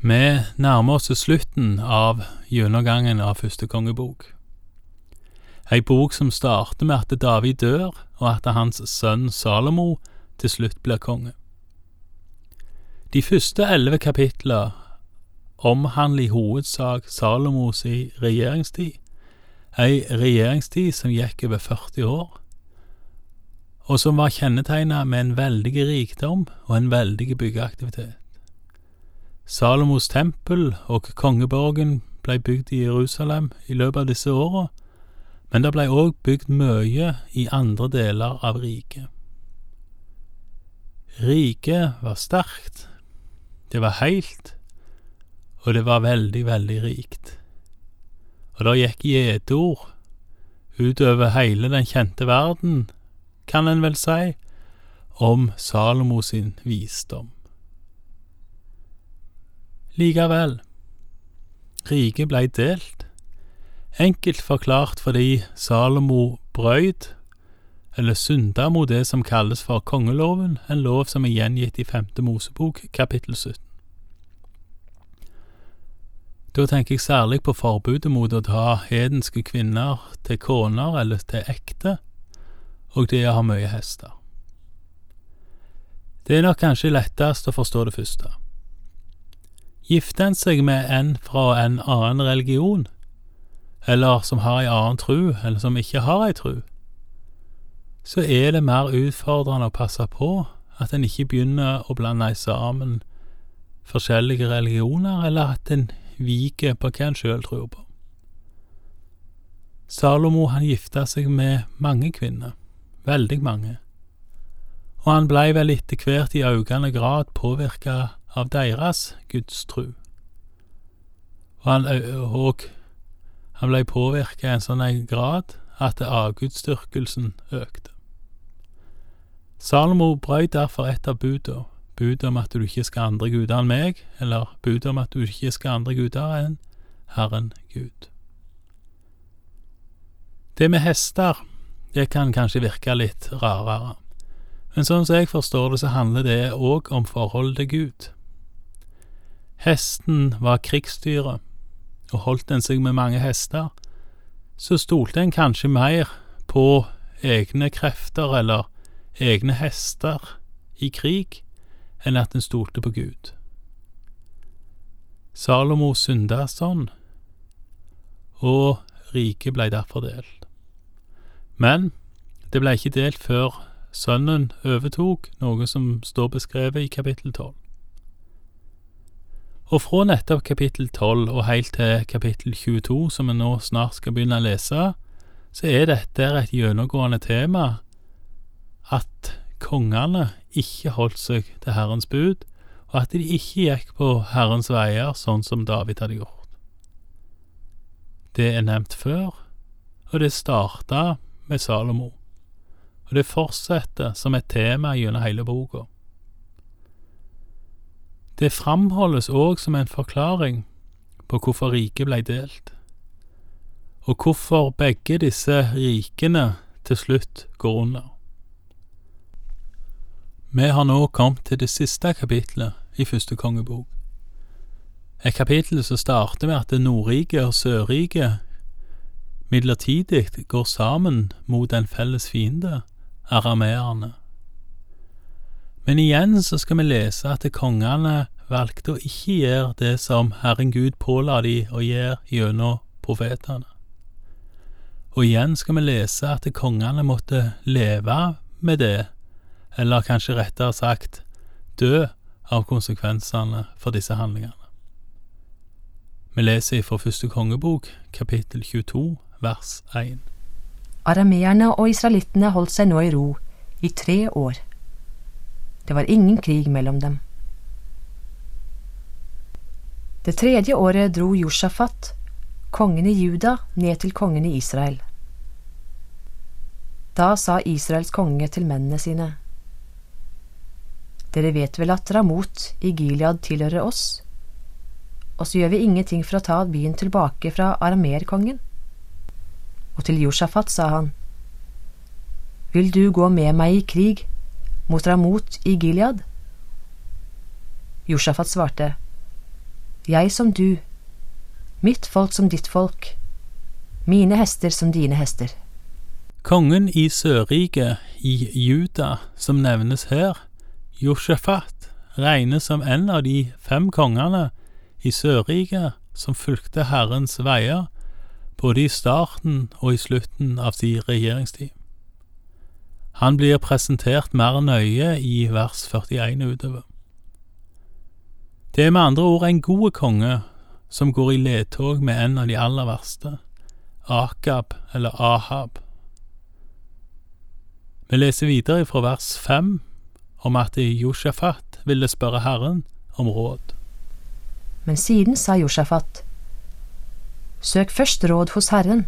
Vi nærmer oss slutten av gjennomgangen av første kongebok. Ei bok som starter med at David dør, og at hans sønn Salomo til slutt blir konge. De første elleve kapitler omhandler i hovedsak Salomos regjeringstid, ei regjeringstid som gikk over 40 år, og som var kjennetegna med en veldig rikdom og en veldig byggeaktivitet. Salomos tempel og kongeborgen blei bygd i Jerusalem i løpet av disse åra, men det blei òg bygd mye i andre deler av riket. Riket var sterkt, det var heilt, og det var veldig, veldig rikt. Og det gikk gjedord utover hele den kjente verden, kan en vel si, om Salomo sin visdom. Likevel, riket blei delt, enkelt forklart fordi Salomo brøyd, eller synda mot det som kalles for kongeloven, en lov som er gjengitt i Femte Mosebok, kapittel 17. Da tenker jeg særlig på forbudet mot å ta hedenske kvinner til koner eller til ekte, og det å ha mye hester. Det er nok kanskje lettest å forstå det første. Gifter en seg med en fra en annen religion, eller som har ei annen tru, eller som ikke har ei tru, så er det mer utfordrende å passe på at en ikke begynner å blande sammen forskjellige religioner, eller at en viker på hva en sjøl tror på. Salomo han gifta seg med mange kvinner, veldig mange, og han blei vel etter hvert i økende grad påvirka av deres gudstru. Og han, og han blei påvirka i en sånn grad at avgudsdyrkelsen økte. Salomo brøt derfor et av buda, budet om at du ikke skal andre guder enn meg, eller budet om at du ikke skal andre guder enn Herren Gud. Det med hester, det kan kanskje virke litt rarere, men sånn som jeg forstår det, så handler det òg om forholdet til Gud. Hesten var krigsdyret, og holdt en seg med mange hester, så stolte en kanskje mer på egne krefter eller egne hester i krig enn at en stolte på Gud. Salomo synda sånn, og riket blei derfor delt. Men det blei ikke delt før sønnen overtok, noe som står beskrevet i kapittel tolv. Og fra nettopp kapittel 12 og helt til kapittel 22, som vi nå snart skal begynne å lese, så er dette et gjennomgående tema at kongene ikke holdt seg til Herrens bud, og at de ikke gikk på Herrens veier sånn som David hadde gjort. Det er nevnt før, og det starta med Salomo, og det fortsetter som et tema gjennom hele boka. Det framholdes òg som en forklaring på hvorfor riket blei delt, og hvorfor begge disse rikene til slutt går under. Vi har nå kommet til det siste kapitlet i første kongebok. Et kapittel som starter med at det Nordriket og Sørriket midlertidig går sammen mot en felles fiende, arameerne. Men igjen så skal vi lese at kongene valgte å ikke gjøre det som Herren Gud påla de å gjøre gjennom profetene. Og igjen skal vi lese at kongene måtte leve med det, eller kanskje rettere sagt dø av konsekvensene for disse handlingene. Vi leser fra første kongebok, kapittel 22, vers 1. Arameerne og israelittene holdt seg nå i ro i tre år. Det var ingen krig mellom dem. Det tredje året dro Josjafat, kongen i Juda, ned til kongen i Israel. Da sa Israels konge til mennene sine, Dere vet vel at Ramot i Gilead tilhører oss, og så gjør vi ingenting for å ta byen tilbake fra aramerkongen. Og til Josjafat sa han, Vil du gå med meg i krig mot Ramot i Gilead? Josjafat svarte, jeg som du, mitt folk som ditt folk, mine hester som dine hester. Kongen i Sørriket, i Juda, som nevnes her, Josjafat, regnes som en av de fem kongene i Sørriket som fulgte Herrens veier, både i starten og i slutten av sin regjeringstid. Han blir presentert mer nøye i vers 41 utover. Det er med andre ord en god konge som går i ledtog med en av de aller verste, Akab eller Ahab. Vi leser videre fra vers 5 om at Josjafat ville spørre Herren om råd. Men siden sa Josjafat, Søk først råd hos Herren.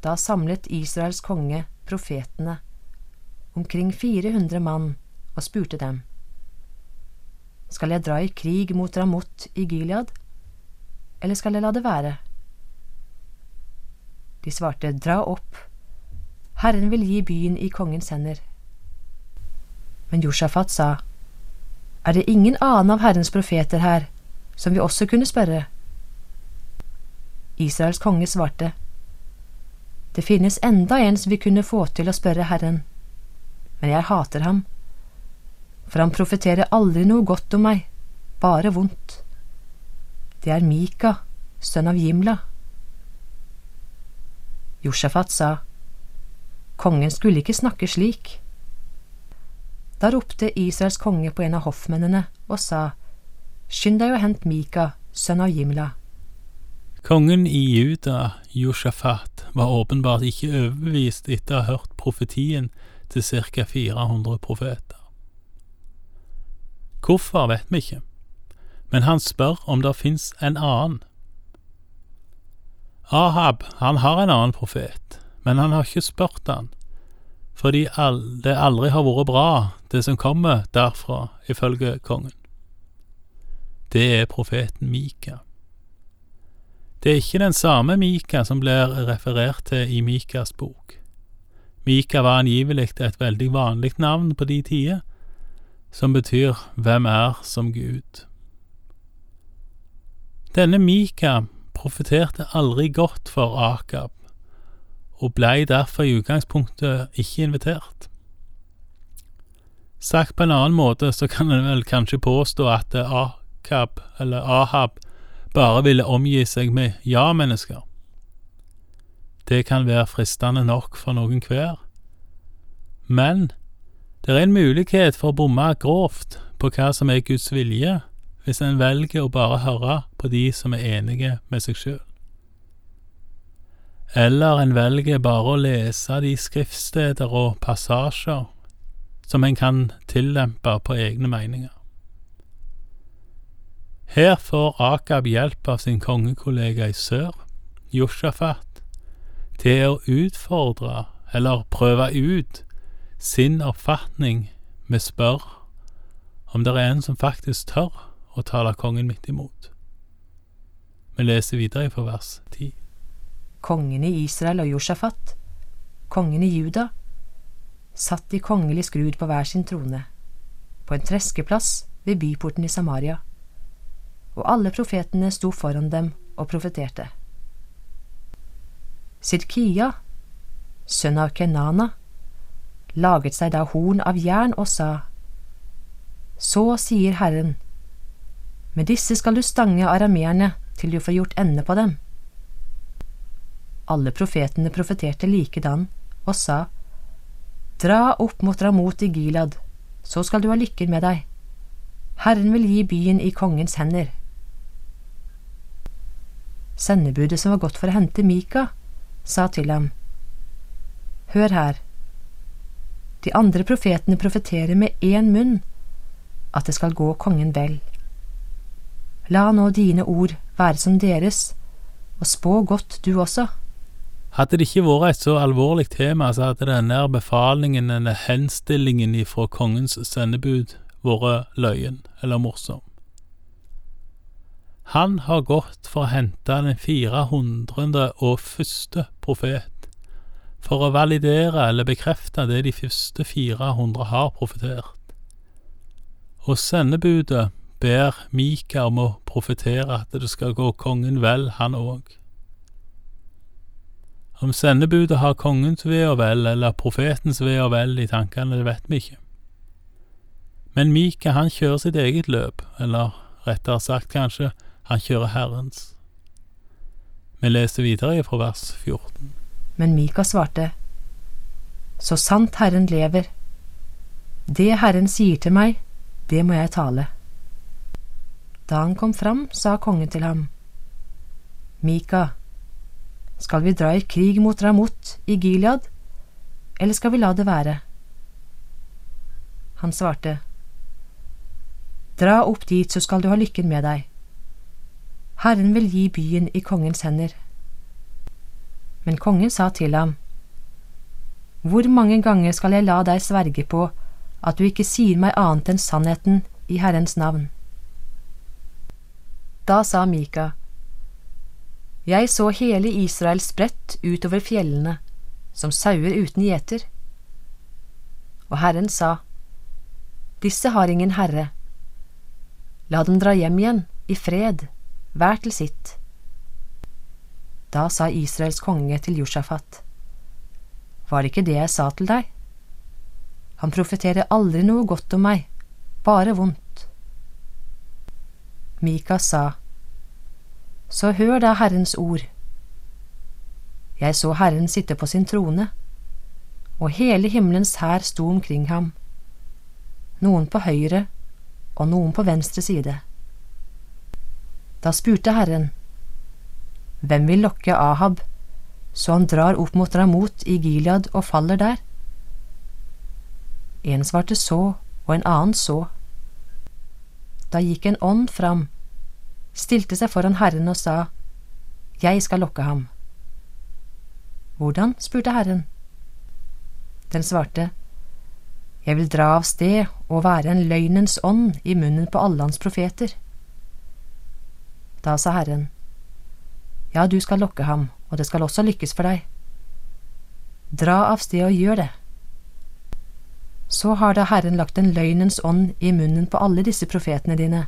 Da samlet Israels konge profetene, omkring 400 mann, og spurte dem, Skal jeg dra i krig mot Ramot i Gilead, eller skal jeg la det være? De svarte, Dra opp, Herren vil gi byen i kongens hender. Men Josjafat sa, Er det ingen annen av Herrens profeter her som vi også kunne spørre? Israels konge svarte, Det finnes enda en som vi kunne få til å spørre Herren, men jeg hater ham, for han profeterer aldri noe godt om meg, bare vondt. Det er Mika, sønn av Jimla. Josjafat sa, Kongen skulle ikke snakke slik. Da ropte Israels konge på en av hoffmennene og sa, Skynd deg og hent Mika, sønn av Jimla. Kongen i Juda, Joshafat, var åpenbart ikke overbevist etter å ha hørt profetien til ca. 400 profeter. Hvorfor vet vi ikke, men han spør om det fins en annen. Ahab, han har en annen profet, men han har ikke spurt han, fordi det aldri har vært bra, det som kommer derfra, ifølge kongen. Det er profeten Mika. Det er ikke den samme Mika som blir referert til i Mikas bok. Mika var angivelig et veldig vanlig navn på de tider, som betyr Hvem er som Gud? Denne Mika profeterte aldri godt for Akab, og blei derfor i utgangspunktet ikke invitert. Sagt på en annen måte så kan en vel kanskje påstå at Akab, eller Ahab, bare ville omgi seg med ja-mennesker. Det kan være fristende nok for noen hver, men det er en mulighet for å bomme grovt på hva som er Guds vilje, hvis en velger å bare høre på de som er enige med seg sjøl. Eller en velger bare å lese de skriftsteder og passasjer som en kan tillempe på egne meninger. Her får Akab hjelp av sin kongekollega i sør, Josjafat, til å utfordre, eller prøve ut, sin oppfatning med spør om det er en som faktisk tør å tale kongen midt imot. Vi leser videre fra vers 10. Kongen i Israel og Josjafat, kongen i Juda, satt i kongelig skrud på hver sin trone, på en treskeplass ved byporten i Samaria og alle profetene sto foran dem og profeterte. Sirkia, sønn av Kenana, laget seg da horn av jern og sa, Så sier Herren, med disse skal du stange arameerne til du får gjort ende på dem. Alle profetene profeterte likedan og sa, Dra opp mot Ramot i Gilad, så skal du ha lykken med deg. Herren vil gi byen i kongens hender. Sendebudet som var gått for å hente Mika, sa til ham, Hør her, de andre profetene profeterer med én munn at det skal gå kongen vel. La nå dine ord være som deres, og spå godt du også. Hadde det ikke vært et så alvorlig tema, så hadde denne befalingen, denne henstillingen ifra kongens sendebud, vært løyen eller morsom. Han har gått for å hente den 400. og første profet, for å validere eller bekrefte det de første 400 har profetert. Og sendebudet ber Mika om å profetere at det skal gå kongen vel, han òg. Om sendebudet har kongens ve og vel eller profetens ve og vel i tankene, det vet vi ikke. Men Mika han kjører sitt eget løp, eller rettere sagt kanskje, han kjører Herrens. Vi leser videre fra vers 14. Men Mika svarte, Så sant Herren lever, det Herren sier til meg, det må jeg tale. Da han kom fram, sa kongen til ham, Mika, skal vi dra i krig mot Ramot i Gilead, eller skal vi la det være? Han svarte, Dra opp dit, så skal du ha lykken med deg. Herren vil gi byen i kongens hender. Men kongen sa til ham, Hvor mange ganger skal jeg la deg sverge på at du ikke sier meg annet enn sannheten i Herrens navn? Da sa Mika, Jeg så hele Israel spredt utover fjellene, som sauer uten gjeter. Og Herren sa, Disse har ingen herre. La dem dra hjem igjen, i fred, hver til sitt. Da sa Israels konge til Josjafat, Var ikke det jeg sa til deg? Han profeterer aldri noe godt om meg, bare vondt. Mika sa, Så hør da Herrens ord. Jeg så Herren sitte på sin trone, og hele himmelens hær sto omkring ham, noen på høyre og noen på venstre side. Da spurte Herren, Hvem vil lokke Ahab, så han drar opp mot Ramot i Gilead og faller der? En svarte så, og en annen så. Da gikk en ånd fram, stilte seg foran Herren og sa, Jeg skal lokke ham. Hvordan? spurte Herren. Den svarte, Jeg vil dra av sted og være en løgnens ånd i munnen på alle hans profeter. Da sa Herren, Ja, du skal lokke ham, og det skal også lykkes for deg. Dra av sted og gjør det. Så har da Herren lagt en løgnens ånd i munnen på alle disse profetene dine.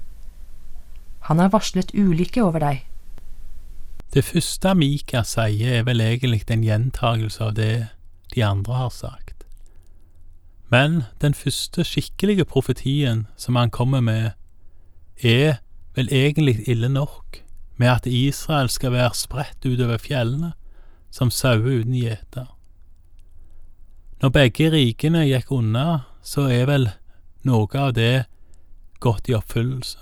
Han har varslet ulykke over deg. Det første Mika sier, er vel egentlig en gjentagelse av det de andre har sagt. Men den første skikkelige profetien som han kommer med, er vel egentlig ille nok, med at Israel skal være spredt utover fjellene, som sauer uten gjeter. Når begge rikene gikk unna, så er vel noe av det gått i oppfyllelse.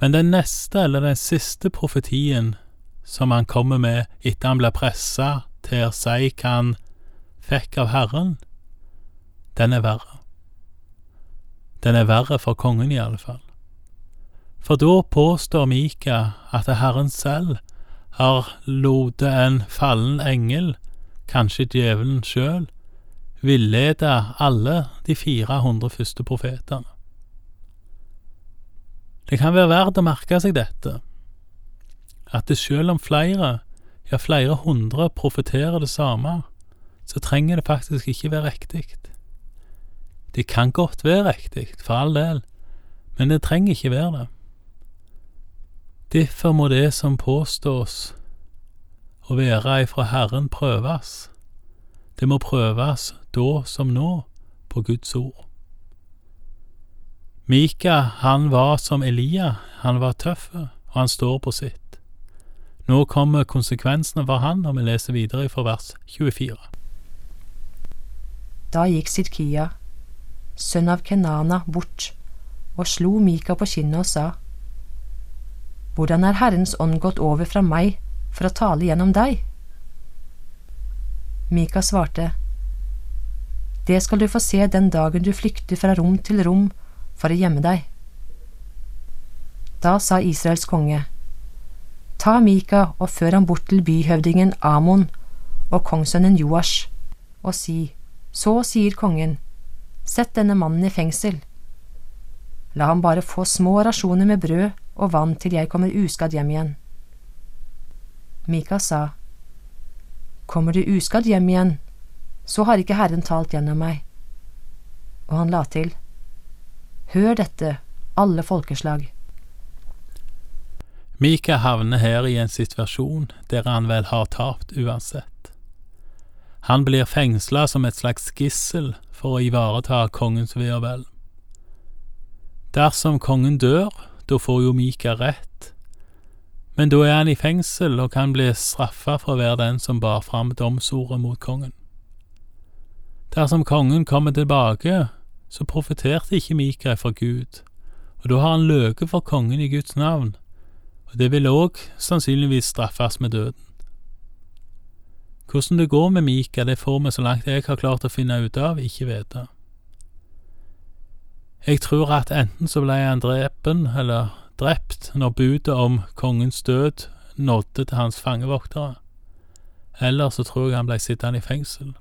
Men den neste, eller den siste profetien som han kommer med etter han blir pressa til å si hva han fikk av Herren, den er verre. Den er verre for kongen, i alle fall. For da påstår Mika at Herren selv har lotet en fallen engel, kanskje djevelen sjøl, villede alle de 400 første profetene. Det kan være verdt å merke seg dette, at det selv om flere, ja flere hundre, profeterer det samme, så trenger det faktisk ikke være riktig. Det kan godt være riktig, for all del, men det trenger ikke være det. Derfor må det som påstås å være ifra Herren prøves. Det må prøves da som nå på Guds ord. Mika, han var som Elia, han var tøff, og han står på sitt. Nå kommer konsekvensene for han, og vi leser videre fra vers 24. Da gikk Sidkia, sønn av Kenana, bort og slo Mika på kinnet og sa, Hvordan er Herrens ånd gått over fra meg for å tale gjennom deg? Mika svarte, Det skal du få se den dagen du flykter fra rom til rom for å gjemme deg. Da sa Israels konge, Ta Mika og før ham bort til byhøvdingen Amon og kongssønnen Joash, og si, Så sier kongen, Sett denne mannen i fengsel. La ham bare få små rasjoner med brød og vann til jeg kommer uskadd hjem igjen. Mika sa, Kommer du uskadd hjem igjen, så har ikke Herren talt gjennom meg. Og han la til, Hør dette, alle folkeslag. Mika havner her i en situasjon der han vel har tapt uansett. Han blir fengsla som et slags gissel for å ivareta kongens ve og vel. Dersom kongen dør, da får jo Mika rett, men da er han i fengsel og kan bli straffa for å være den som bar fram domsordet mot kongen. Dersom kongen kommer tilbake, så profeterte ikke Mika fra Gud, og da har han løket for kongen i Guds navn, og det vil òg sannsynligvis straffes med døden. Hvordan det går med Mika, det får vi så langt jeg har klart å finne ut av, ikke vite. Jeg tror at enten så ble han drepen, eller drept, når budet om kongens død nådde til hans fangevoktere, eller så tror jeg han ble sittende i fengsel.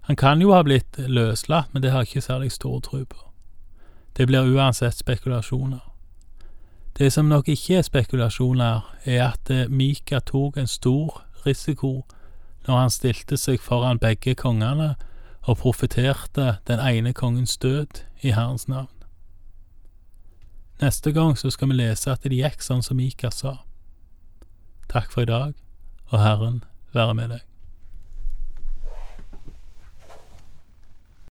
Han kan jo ha blitt løslatt, men det har jeg ikke særlig stor tro på. Det blir uansett spekulasjoner. Det som nok ikke er spekulasjoner, er at eh, Mika tok en stor risiko når han stilte seg foran begge kongene og profeterte den ene kongens død i Herrens navn. Neste gang så skal vi lese at det gikk sånn som Mika sa. Takk for i dag, og Herren være med deg.